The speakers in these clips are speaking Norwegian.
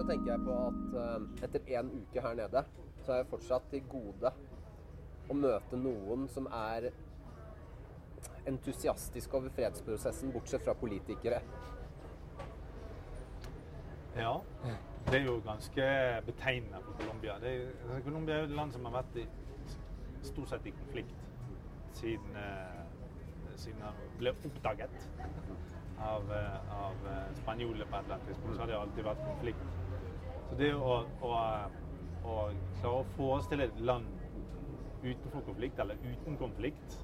Så tenker jeg på at eh, etter en uke her nede, så er jeg fortsatt til gode å møte noen som er entusiastiske over fredsprosessen, bortsett fra politikere. Ja. Det er jo ganske betegnende for Colombia. Colombia er jo et land som har vært i, stort sett i konflikt siden, eh, siden han ble oppdaget av, eh, av spanjolene på et eller annet tidspunkt. Så har det alltid vært konflikt. Så det å, å, å klare å forestille et land utenfor konflikt, eller uten konflikt,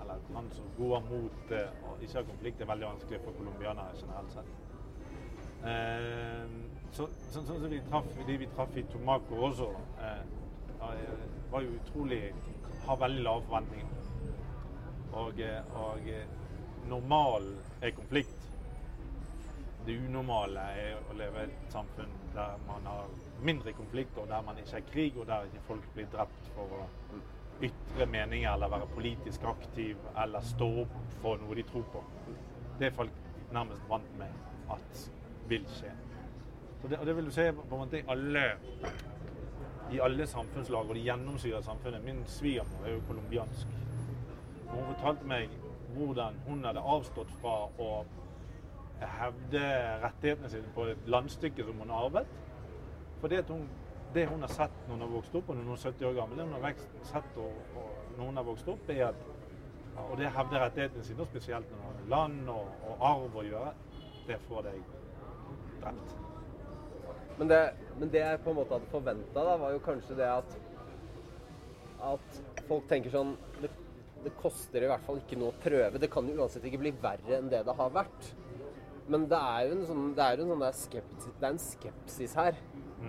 eller et land som går mot eh, å ikke ha konflikt, er veldig vanskelig for colombianere generelt sett. Eh, så, sånn som vi traff, de vi traff i Tomaco også, eh, eh, var jo utrolig Har veldig lave forventninger. Og, og normalen er konflikt. Det unormale er å leve i et samfunn der man har mindre konflikt, og der man ikke er krig, og der ikke folk blir drept for å ytre meninger eller være politisk aktiv eller stå opp for noe de tror på. Det er folk nærmest vant med at vil skje. Det, og det vil du se på en måte i alle, i alle samfunnslag, og det gjennomsyrer samfunnet. Min svigermor er jo colombiansk. Hun fortalte meg hvordan hun hadde avstått fra å hevde rettighetene sine på et landstykke som hun arvet. For det, hun, hun har sett når hun har vokst opp, og når hun er 70 år gammel, det hun har sett og, og, når hun har vokst opp, er at og det hevder rettighetene sine, spesielt når det har land og, og arv å gjøre, det får deg drept. Men det, men det jeg på en måte hadde forventa, var jo kanskje det at at folk tenker sånn det, koster i hvert fall ikke noe å prøve. Det kan jo uansett ikke bli verre enn det det har vært. Men det er jo en sånn, det er jo en sånn der skepsis, det er en skepsis her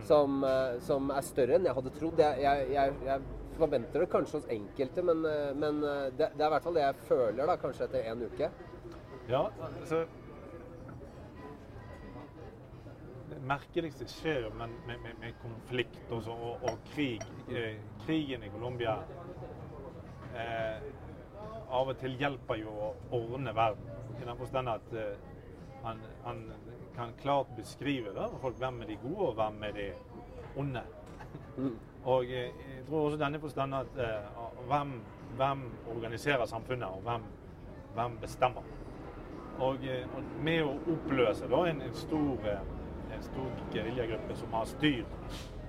som, eh, som er større enn jeg hadde trodd. Jeg, jeg, jeg, jeg forventer det kanskje hos enkelte, men, eh, men eh, det, det er i hvert fall det jeg føler da, kanskje etter en uke. Ja, altså Det merkeligste skjer jo med, med, med, konflikt og, så, og, og krig. Krigen i Colombia eh, av og til hjelper jo å ordne verden. I den forstand at eh, han, han kan klart beskrive da, folk hvem er de gode, og hvem er de onde. Og eh, jeg tror også denne forstand at eh, hvem, hvem organiserer samfunnet, og hvem, hvem bestemmer. Og, eh, og med å oppløse da, en, en stor, en stor geriljagruppe som har styrt,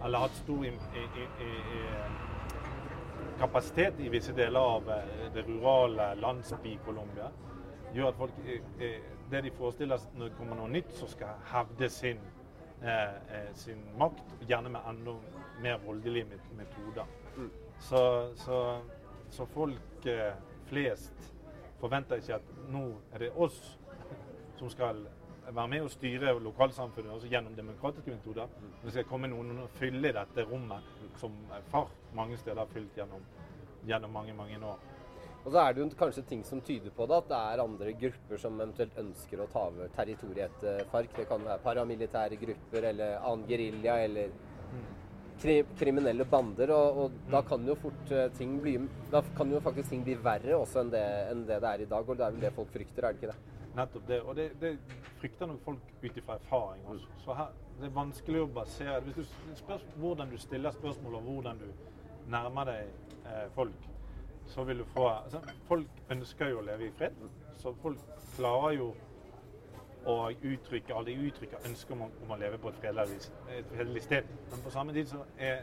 eller hatt stor i, i, i, kapasitet i visse deler av eh, det rurale landsby-Colombia, gjør at folk eh, eh, Det de forestiller seg når det kommer noe nytt som skal hevde sin, eh, sin makt, gjerne med enda mer voldelige met- metoder. Så, så, så folk flest forventer ikke at nå er det oss som skal være med og styre lokalsamfunnet også gjennom demokratiske metoder. Det skal komme noen og fylle dette rommet som fart mange steder har fylt gjennom, gjennom mange, mange år. Og så er det jo kanskje ting som tyder på det, at det er andre grupper som eventuelt ønsker å ta over territoriet etter FARC. Det kan være paramilitære grupper eller annen gerilja eller kri kriminelle bander. Og, og da kan jo fort eh, ting bli Da kan jo faktisk ting bli verre også enn det, enn det det er i dag. Og det er vel det folk frykter, er det ikke det? Nettopp det. Og det, det frykter nok folk ut ifra erfaring også. Så her, det er vanskelig å basere Hvis du spør hvordan du stiller spørsmål og hvordan du nærmer deg eh, folk, så vil du få altså, Folk ønsker jo å leve i fred, så folk klarer jo å uttrykke alle de uttrykker ønsker om, om å leve på et fredelig, et fredelig sted. Men på samme tid så er,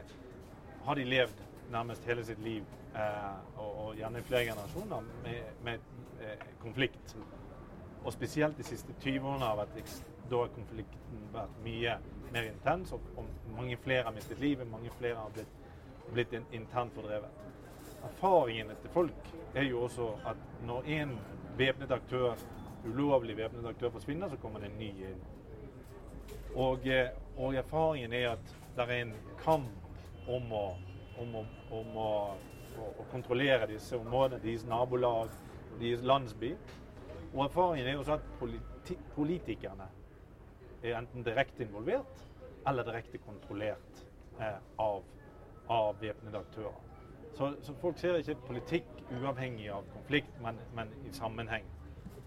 har de levd nærmest hele sitt liv, eh, og, og gjerne i flere generasjoner, med, med eh, konflikt. Og spesielt de siste 20 årene har vært, da har konflikten vært mye mer intens, og, mange flere har mistet livet, mange flere har blitt, blitt internt fordrevet. Erfaringene til folk er jo også at når en væpnet aktør, ulovlig væpnet aktør forsvinner, så kommer det en ny inn. Og, eh, og erfaringen er at det er en kamp om å, om å, om å, å kontrollere disse områdene, deres nabolag, deres landsby. Og erfaringen er også at politi politikerne er enten direkte involvert eller direkte kontrollert eh, av, av væpnede aktører. Så, så, folk ser ikke politikk uavhengig av konflikt, men, men i sammenheng.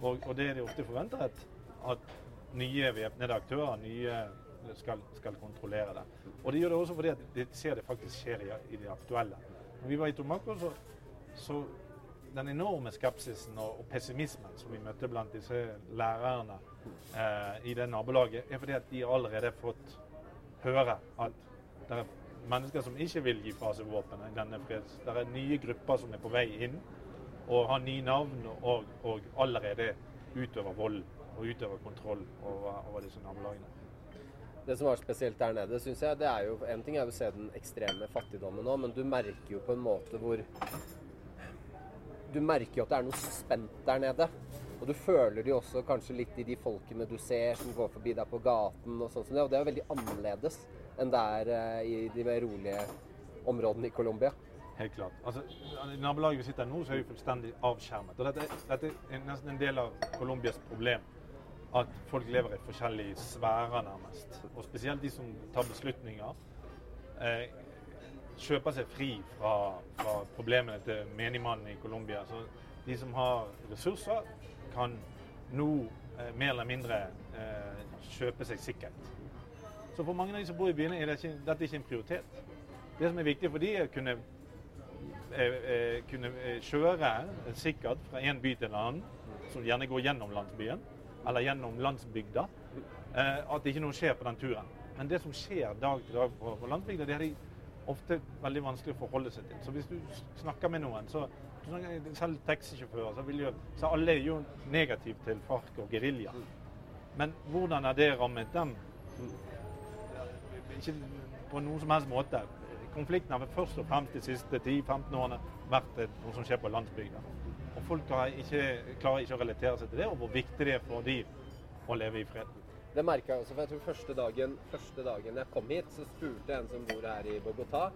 Og, og, det de ofte forventer, at, at nye væpnede aktører nye skal, skal, kontrollere det. Og de gjør det også fordi at de ser det faktisk skjer i, i det aktuelle. Når vi var i Tomako, så, så den enorme skepsisen og, og, pessimismen som vi møtte blant disse lærerne eh, i det nabolaget, er fordi at de allerede har fått høre at det er mennesker som ikke vil gi fra seg våpen i denne freds... Det er nye grupper som er på vei inn og har nye navn og, og allerede utøver vold og utøver kontroll over, over disse nabolagene. Det som var spesielt der nede, syns jeg, det er jo En ting er å se den ekstreme fattigdommen nå, men du merker jo på en måte hvor Du merker jo at det er noe spent der nede. Og du føler det jo også kanskje litt i de folkene du ser som går forbi deg på gaten og sånn som det. Og det er jo veldig annerledes enn det er uh, i de mer rolige områdene i Colombia. Helt klart. Altså, I nabolaget vi sitter i nå, så er vi fullstendig avskjermet. Og dette, dette er nesten en del av Colombias problem. At folk lever i forskjellige sfærer, nærmest. Og spesielt de som tar beslutninger. Eh, kjøper seg fri fra, fra problemene til menigmannen i Colombia. Så de som har ressurser, kan nå eh, mer eller mindre eh, kjøpe seg sikkert. Så for mange av de som bor i byene, er det ikke, dette ikke en prioritet. Det som er viktig for de er å kunne, eh, eh kunne eh, kjøre sikkert fra en by til en annen, som gjerne går gjennom landsbyen, eller gjennom landsbygda. Eh, at ikke noe skjer på den turen. Men det som skjer dag til dag på, på landsbygda, det er de ofte veldig vanskelig å forholde seg til. Så hvis du snakker med noen, så selv taxisjåfører, så, jo, så alle er jo negative til FARC og gerilja. Men hvordan er det rammet dem? Ikke på noen som helst måte. Konflikten har først og fremst de siste 10-15 årene vært noe som skjer på landsbygda. Og folk ikke, klarer ikke å relatere seg til det, og hvor viktig det er for dem å leve i fred. Det merka jeg også, for jeg tror første dagen, første dagen jeg kom hit, så spurte en som bor her i Bogotá,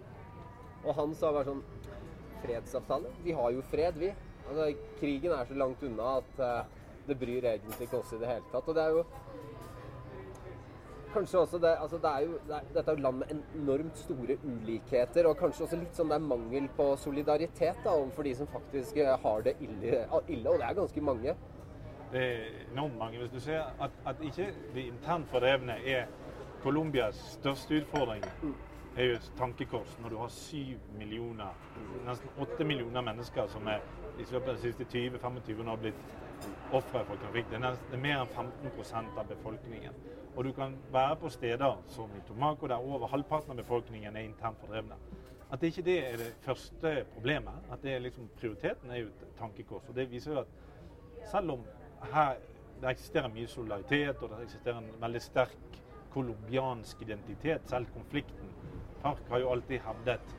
og han sa bare sånn fredsavtale. Vi har jo fred, vi. Altså, krigen er så langt unna at uh, det bryr egentlig ikke oss i det hele tatt. Og det er jo kanskje også det, altså det er jo, det er, Dette er jo land med enormt store ulikheter, og kanskje også litt sånn det er mangel på solidaritet da, overfor de som faktisk eh, har det ille, ille, og det er ganske mange. Det er enormt mange. Hvis du ser at, at ikke de internt fordrevne er Colombias største utfordring, er jo et tankekors når du har syv millioner, nesten åtte millioner mennesker som er i løpet av de siste 20-25 år blitt ofre for konflikt. Det er, nesten, det er mer enn 15% av befolkningen. Og du kan være på steder som i Tomaco, der over halvparten av befolkningen er internt fordrevne. At ikke det er det første problemet, at det er liksom prioriteten, er jo et tankekors. Og det viser jo at selv om her det eksisterer mye solidaritet, og det eksisterer en veldig sterk colombiansk identitet, selv konflikten Park har jo alltid hevdet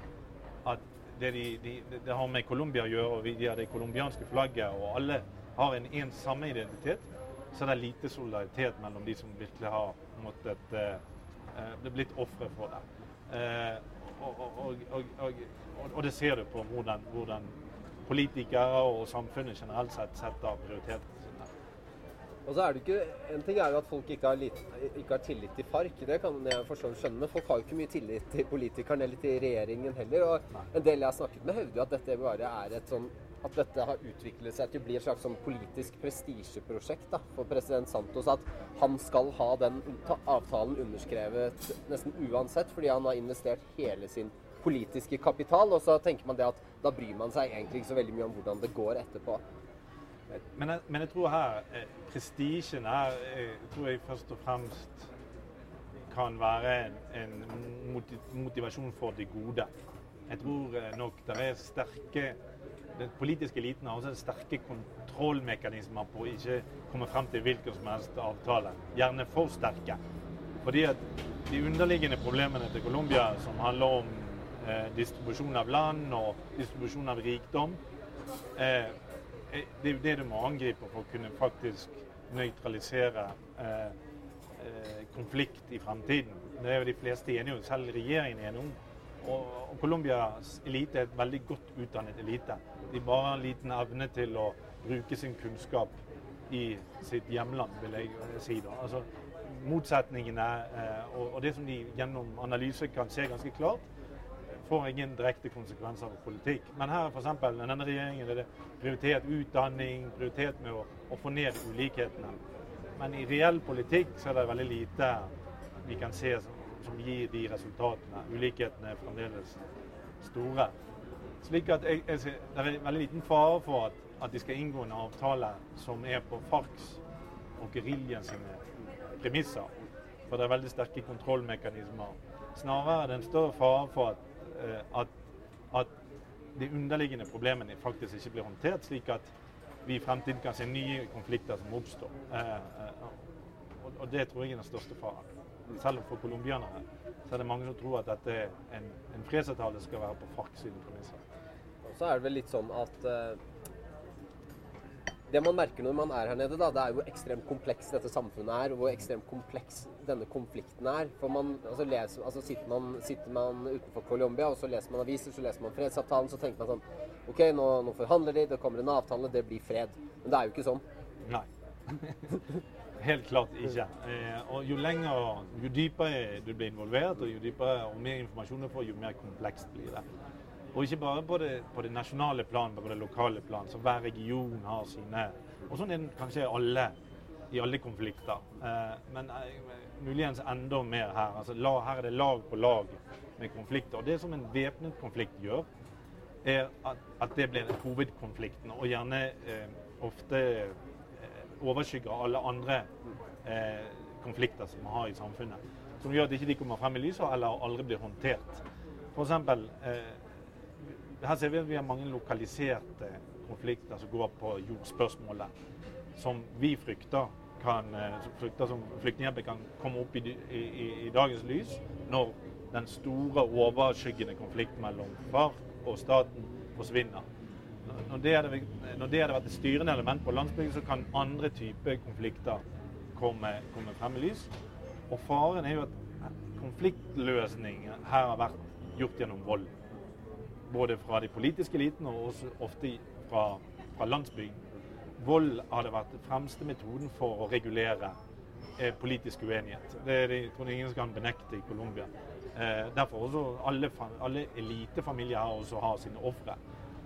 at det, de, de, det har med Colombia å gjøre, og de har det colombianske flagget, og alle har en, en samme identitet, så er det lite solidaritet mellom de som virkelig har måttet uh, blitt ofre for det. Uh, og, og, og, og, det ser du på hvordan, hvordan politikere og samfunnet generelt sett setter prioritet. Og så er det ikke, En ting er jo at folk ikke har, lit, ikke har tillit til FARC, det kan jeg forstå skjønne, men folk har jo ikke mye tillit til politikerne eller til regjeringen heller. og En del jeg har snakket med, hevder jo at dette bare er et sånn at dette har utviklet seg til å bli et slags sånn politisk prestisjeprosjekt for president Santos. At han skal ha den avtalen underskrevet nesten uansett, fordi han har investert hele sin politiske kapital. Og så tenker man det at da bryr man seg egentlig ikke så veldig mye om hvordan det går etterpå. Men jeg, men jeg tror her eh, prestisjen her jeg tror jeg først og fremst kan være en, motivasjon for det gode. Jeg tror eh, nok det er sterke Den politiske eliten har også sterke kontrollmekanismer på å ikke komme frem til hvilken som helst avtale. Gjerne for sterke. Fordi at de underliggende problemene til Colombia, som handler om eh, distribusjon av land og distribusjon av rikdom, eh, Eh, det er jo det du må angripe for å kunne faktisk nøytralisere eh, eh, konflikt i fremtiden. Det er jo de fleste enige om, selv regjeringen er enig om. Og, og Colombias elite er et veldig godt utdannet elite. De bare har en liten evne til å bruke sin kunnskap i sitt hjemland, vil jeg si. da. Altså, Motsetningene eh, og, og, det som de gjennom analyse kan se ganske klart, får ingen direkte konsekvenser av politikk. Men her f.eks. denne regjeringen er det prioritert utdanning, prioritet med å, å, få ned ulikhetene. Men i reell politikk så er det veldig lite vi kan se som, som gir de resultatene. Ulikhetene er fremdeles store. Slik at jeg, jeg, Det er veldig liten fare for at, at de skal inngå en avtale som er på FARCs og geriljaen premisser. For det er veldig sterke kontrollmekanismer. Snarere er det en større fare for at at, at de underliggende problemene faktisk ikke blir håndtert, slik at vi i fremtiden kan se nye konflikter som oppstår. Eh, eh, og det tror jeg er den største faren. Selv om for colombianere er det mange som tror at dette en, en fredsavtale skal være på FARC sine premisser. Så er det vel litt sånn at det man merker når man er her nede, da, det er hvor ekstremt kompleks dette samfunnet er, og hvor ekstremt kompleks denne konflikten er. For man, altså leser, altså sitter, man, sitter, man, utenfor Colombia og så leser man aviser, så leser man fredsavtalen, så tenker man sånn OK, nå, nå forhandler de, det kommer en avtale, det blir fred. Men det er jo ikke sånn. Nei. Helt klart ikke. Eh, og jo lenger, jo dypere du blir involvert, og jo dypere og mer informasjon du får, jo mer komplekst blir det. Og ikke bare på det, på det nasjonale plan, men på det lokale plan. Så hver region har sine. Og sånn er det kanskje alle, i alle konflikter. Eh, men eh, muligens enda mer her. Altså, la, her er det lag på lag med konflikter. Og det som en væpnet konflikt gjør, er at, at, det blir hovedkonflikten, og gjerne eh, ofte eh, overskygger alle andre eh, konflikter som vi har i samfunnet. Som gjør at de ikke kommer frem i lyset eller aldri blir håndtert. For eksempel, eh, her ser vi at vi har mange lokaliserte konflikter som går på jordspørsmålet, som vi frykter kan, frykter som Flyktninghjelpen kan komme opp i, i, i, dagens lys når den store, overskyggende konflikten mellom FARC og staten forsvinner. Når det, hadde, når det vært et styrende element på landsbygda, så kan andre typer konflikter komme, komme frem i lys. Og faren er jo at konfliktløsning her har vært gjort gjennom vold både fra de politiske elitene og også ofte fra, fra landsbygden. Vold hadde vært den fremste metoden for å regulere eh, politisk uenighet. Det er det, jeg tror ingen kan benekte i Colombia. Eh, derfor også alle, alle elitefamilier her også har sine ofre.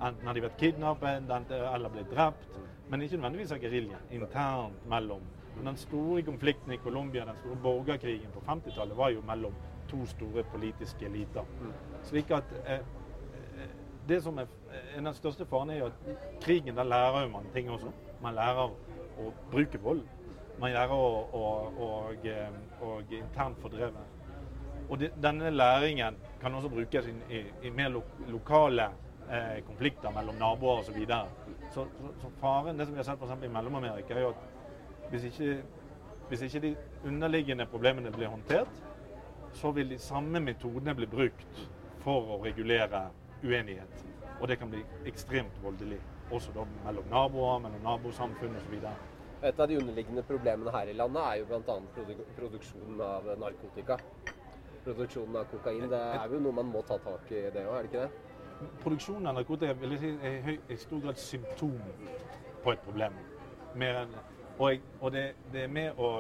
Enten har de vært kidnappet eller blitt drept, men ikke nødvendigvis av geriljaen. Internt mellom. Den store konflikten i Colombia, den store borgerkrigen på 50-tallet, var jo mellom to store politiske eliter. Mm. Slik at eh, det som er av den største faren, er at krigen der lærer man ting også. Man lærer å bruke vold. Man lærer å, å, å, å internt fordreve. Og de, denne læringen kan også brukes i, i, i mer lo, lokale eh, konflikter mellom naboer osv. Så, så, så, så faren, det som vi har sett f.eks. i Mellom-Amerika, er jo at hvis ikke, hvis ikke de underliggende problemene blir håndtert, så vil de samme metodene bli brukt for å regulere uenighet. Og det kan bli ekstremt voldelig. Også da mellom naboer, mellom nabosamfunn osv. Et av de underliggende problemene her i landet er jo bl.a. Produ produksjonen av narkotika. Produksjonen av kokain. Det er jo noe man må ta tak i det òg, er det ikke det? Produksjonen av narkotika vil jeg si, er i stor grad symptom på et problem. Enn, og, og det, det, er med å,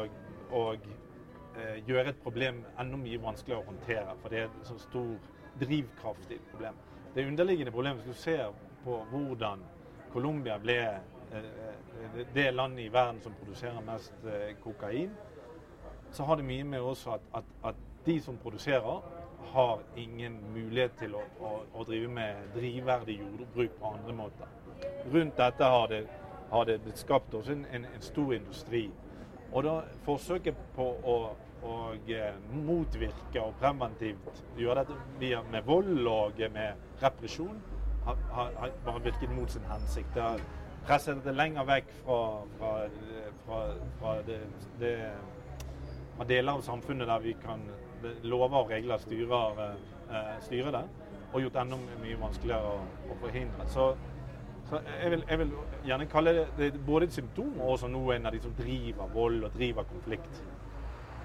å eh, gjøre et problem enda mye vanskeligere å håndtere. For det er så stor drivkraft i problemet. problem det underliggende problemet, hvis du ser på hvordan Colombia ble eh, det landet i verden som produserer mest eh, kokain, så har det mye med også at, at, at de som produserer, har ingen mulighet til å, å, å drive med drivverdig jordbruk på andre måter. Rundt dette har det, har det skapt også en, en, en stor industri. Og da forsøket på å og eh, motvirke og preventivt gjøre dette med vold og med represjon, har, har, bare virket mot sin hensikt. Det har presset det lenger vekk fra, fra, fra, fra, det, det, deler av samfunnet der vi kan lover og regler styrer, eh, styrer det, og gjort enda mye vanskeligere å, å forhindre. Så, så jeg, vil, jeg, vil, gjerne kalle det, det både et symptom og også noe en av de som driver vold og driver konflikt.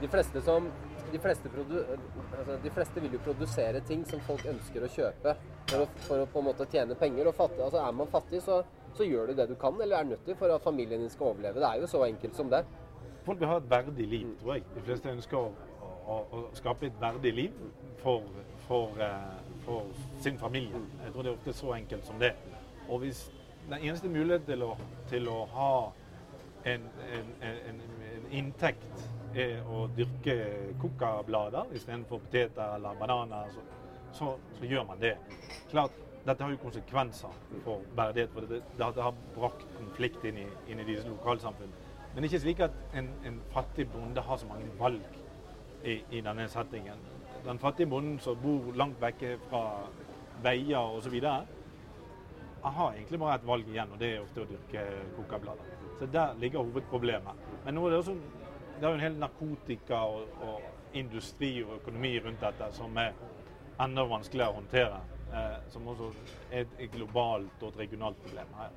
De fleste, som, de, fleste altså, de fleste, vil jo produsere ting som folk ønsker å kjøpe for å, for å på en måte tjene penger. Og fattig, altså, er man fattig, så, så, gjør du det du kan eller er nødt til for at familien din skal overleve. Det er jo så enkelt som det. Folk vil ha et verdig liv, tror jeg. De fleste ønsker å, å, å skape et verdig liv for, for, uh, for sin familie. Jeg tror det er ofte så enkelt som det. Og hvis den eneste muligheten til å, til å ha en, en, en, en inntekt er å dyrke coca-blader istedenfor poteter eller bananer, så, så, så, gjør man det. Klart, Dette har jo konsekvenser for bæredighet, for det, det, det har brakt konflikt inn i, inn i disse lokalsamfunnene. Men det er ikke slik at en, en fattig bonde har så mange valg i, i denne settingen. Den fattige bonden som bor langt vekke fra veier osv., har egentlig bare et valg igjen, og det er ofte å dyrke kokablader. Så der ligger hovedproblemet. Men nå er det også det er jo en hel narkotika og, og, industri og økonomi rundt dette som er enda vanskeligere å håndtere. Eh, som også er et globalt og et regionalt problem her.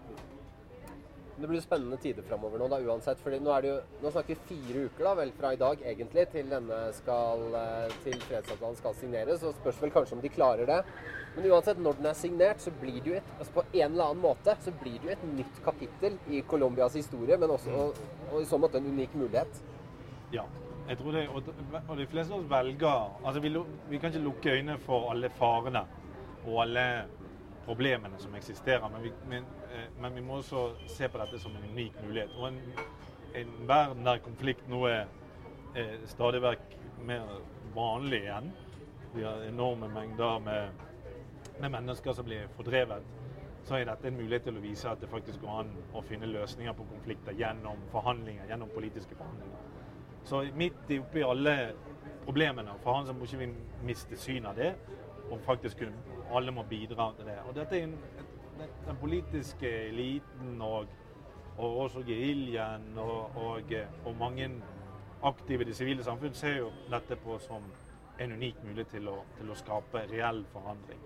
Det blir spennende tider framover nå, da, uansett. fordi nå, jo, nå, snakker vi fire uker da, vel fra i dag egentlig til denne skal, eh, til fredsavtalen skal signeres. og Spørs vel kanskje om de klarer det. Men uansett, når den er signert, så blir det jo et, altså på en eller annen måte så blir det jo et nytt kapittel i Colombias historie, men også og, og i så måte en unik mulighet. Ja, jeg tror det, og, de fleste av oss velger altså vi, vi kan ikke lukke øynene for alle farene og alle problemene som eksisterer. Men vi, men, eh, men vi, må også se på dette som en unik mulighet. Og en, en verden der konflikt nå er, er stadig vekk mer vanlig igjen. Vi har enorme mengder med, med, mennesker som blir fordrevet. Så er dette en mulighet til å vise at det faktisk går an å finne løsninger på konflikter gjennom forhandlinger, gjennom politiske forhandlinger. Så midt oppi alle problemene, for han så må ikke vi miste syn av det, og faktisk alle må bidra til det. Og dette er en, den politiske eliten og, og også geriljaen og, og, og, mange aktive i det sivile samfunn ser jo dette på som en unik mulighet til å, til å skape reell forandring.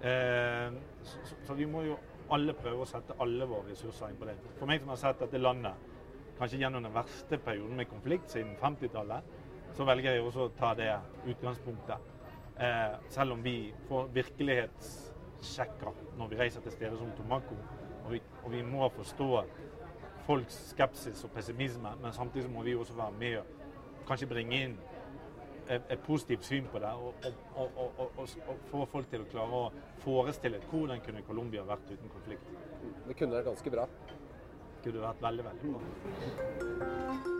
Eh, så, så, vi må jo alle prøve å sette alle våre ressurser inn på det. For meg som har sett dette landet kanskje gjennom den verste perioden med konflikt siden 50-tallet, så velger jeg også å ta det utgangspunktet. Eh, selv om vi får virkelighetssjekker når vi reiser til steder som Tomako. Og vi, og vi må forstå folks skepsis og pessimisme, men samtidig må vi også være med og kanskje bringe inn et, et positivt syn på det. Og, og, og, få folk til å klare å forestille hvordan kunne Colombia vært uten konflikt. Det kunne vært ganske bra. Kunne vært veldig, veldig bra.